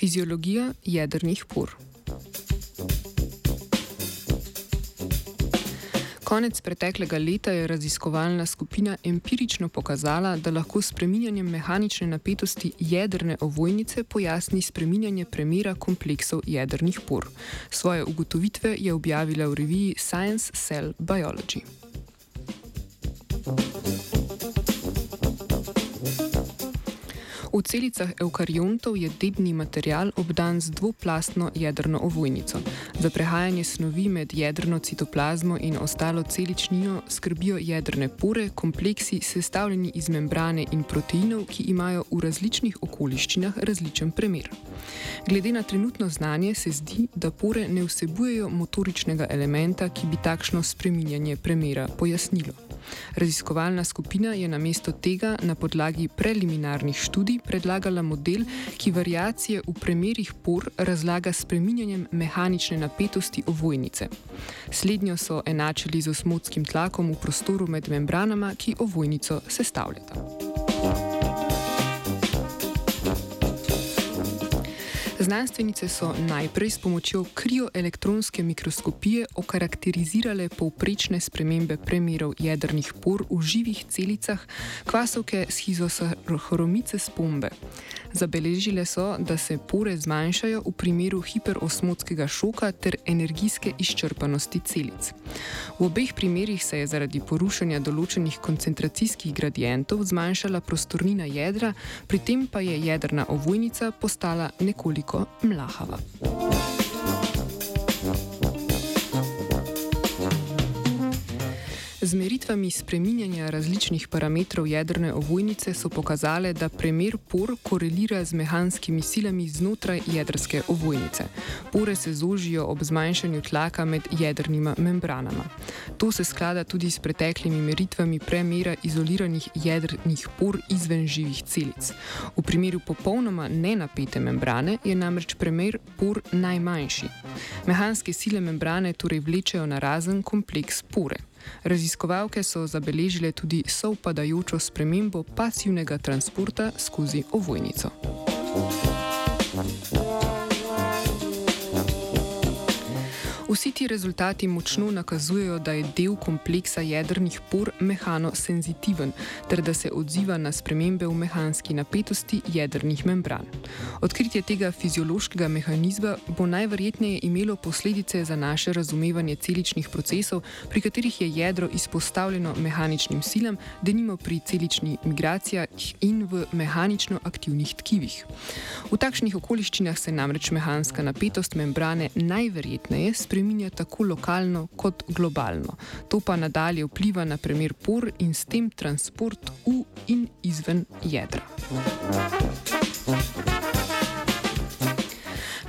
Fiziologija jedrnih por. Konec preteklega leta je raziskovalna skupina empirično pokazala, da lahko s preminjanjem mehanične napetosti jedrne ovojnice pojasni spreminjanje premjera kompleksov jedrnih por. Svoje ugotovitve je objavila v reviji Science Cell Biology. V celicah eukariontov je dedni material obdan z dvoplastno jedrno ovojnico. Za prehajanje snovi med jedrno citoplazmo in ostalo celičnino skrbijo jedrne pore, kompleksi sestavljeni iz membrane in proteinov, ki imajo v različnih okoliščinah različen premer. Glede na trenutno znanje se zdi, da pore ne vsebujejo motoričnega elementa, ki bi takšno spreminjanje premera pojasnilo. Raziskovalna skupina je namesto tega na podlagi preliminarnih študij predlagala model, ki variacije v premerih por razlaga s preminjanjem mehanične napetosti ovojnice. Slednjo so enačili z osmotskim tlakom v prostoru med membranama, ki ovojnico sestavljata. Znanstvenice so najprej s pomočjo krioelektronske mikroskopije okarakterizirale povprečne spremembe premerov jedrnih por v živih celicah kvasovke schizosahromice spombe. Zabeležile so, da se pore zmanjšajo v primeru hiperosmotskega šoka ter energijske izčrpanosti celic. V obeh primerih se je zaradi porušanja določenih koncentracijskih gradientov zmanjšala prostornina jedra, pri tem pa je jedrna ovojnica postala nekoliko mlahava. Z meritvami spreminjanja različnih parametrov jedrne ovojnice so pokazale, da premer por korelira z mehanskimi silami znotraj jedrske ovojnice. Pore se zožijo ob zmanjšanju tlaka med jedrnima membranama. To se sklada tudi s preteklimi meritvami premera izoliranih jedrnih por izven živih celic. V primeru popolnoma nenapete membrane je namreč premer por najmanjši. Mehanske sile membrane torej vlečejo na razen kompleks pore. Raziskovalke so zabeležile tudi sovpadajočo spremembo pasivnega transporta skozi ovojnico. Vsi ti rezultati močno nakazujejo, da je del kompleksa jedrnih por mehano-senzitiven ter da se odziva na spremembe v mehanski napetosti jedrnih membran. Odkritje tega fiziološkega mehanizma bo najverjetneje imelo posledice za naše razumevanje celičnih procesov, pri katerih je jedro izpostavljeno mehaničnim silam, denimo pri celični migracijah in v mehanično aktivnih tkivih. V takšnih okoliščinah se namreč mehanska napetost membrane najverjetneje spreminja tako lokalno kot globalno. To pa nadalje vpliva na premjer por in s tem transport v in izven jedra.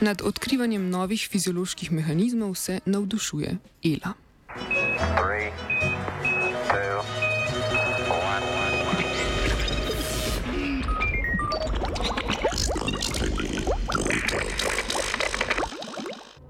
Nad odkrivanjem novih fizioloških mehanizmov se navdušuje Ela. Three.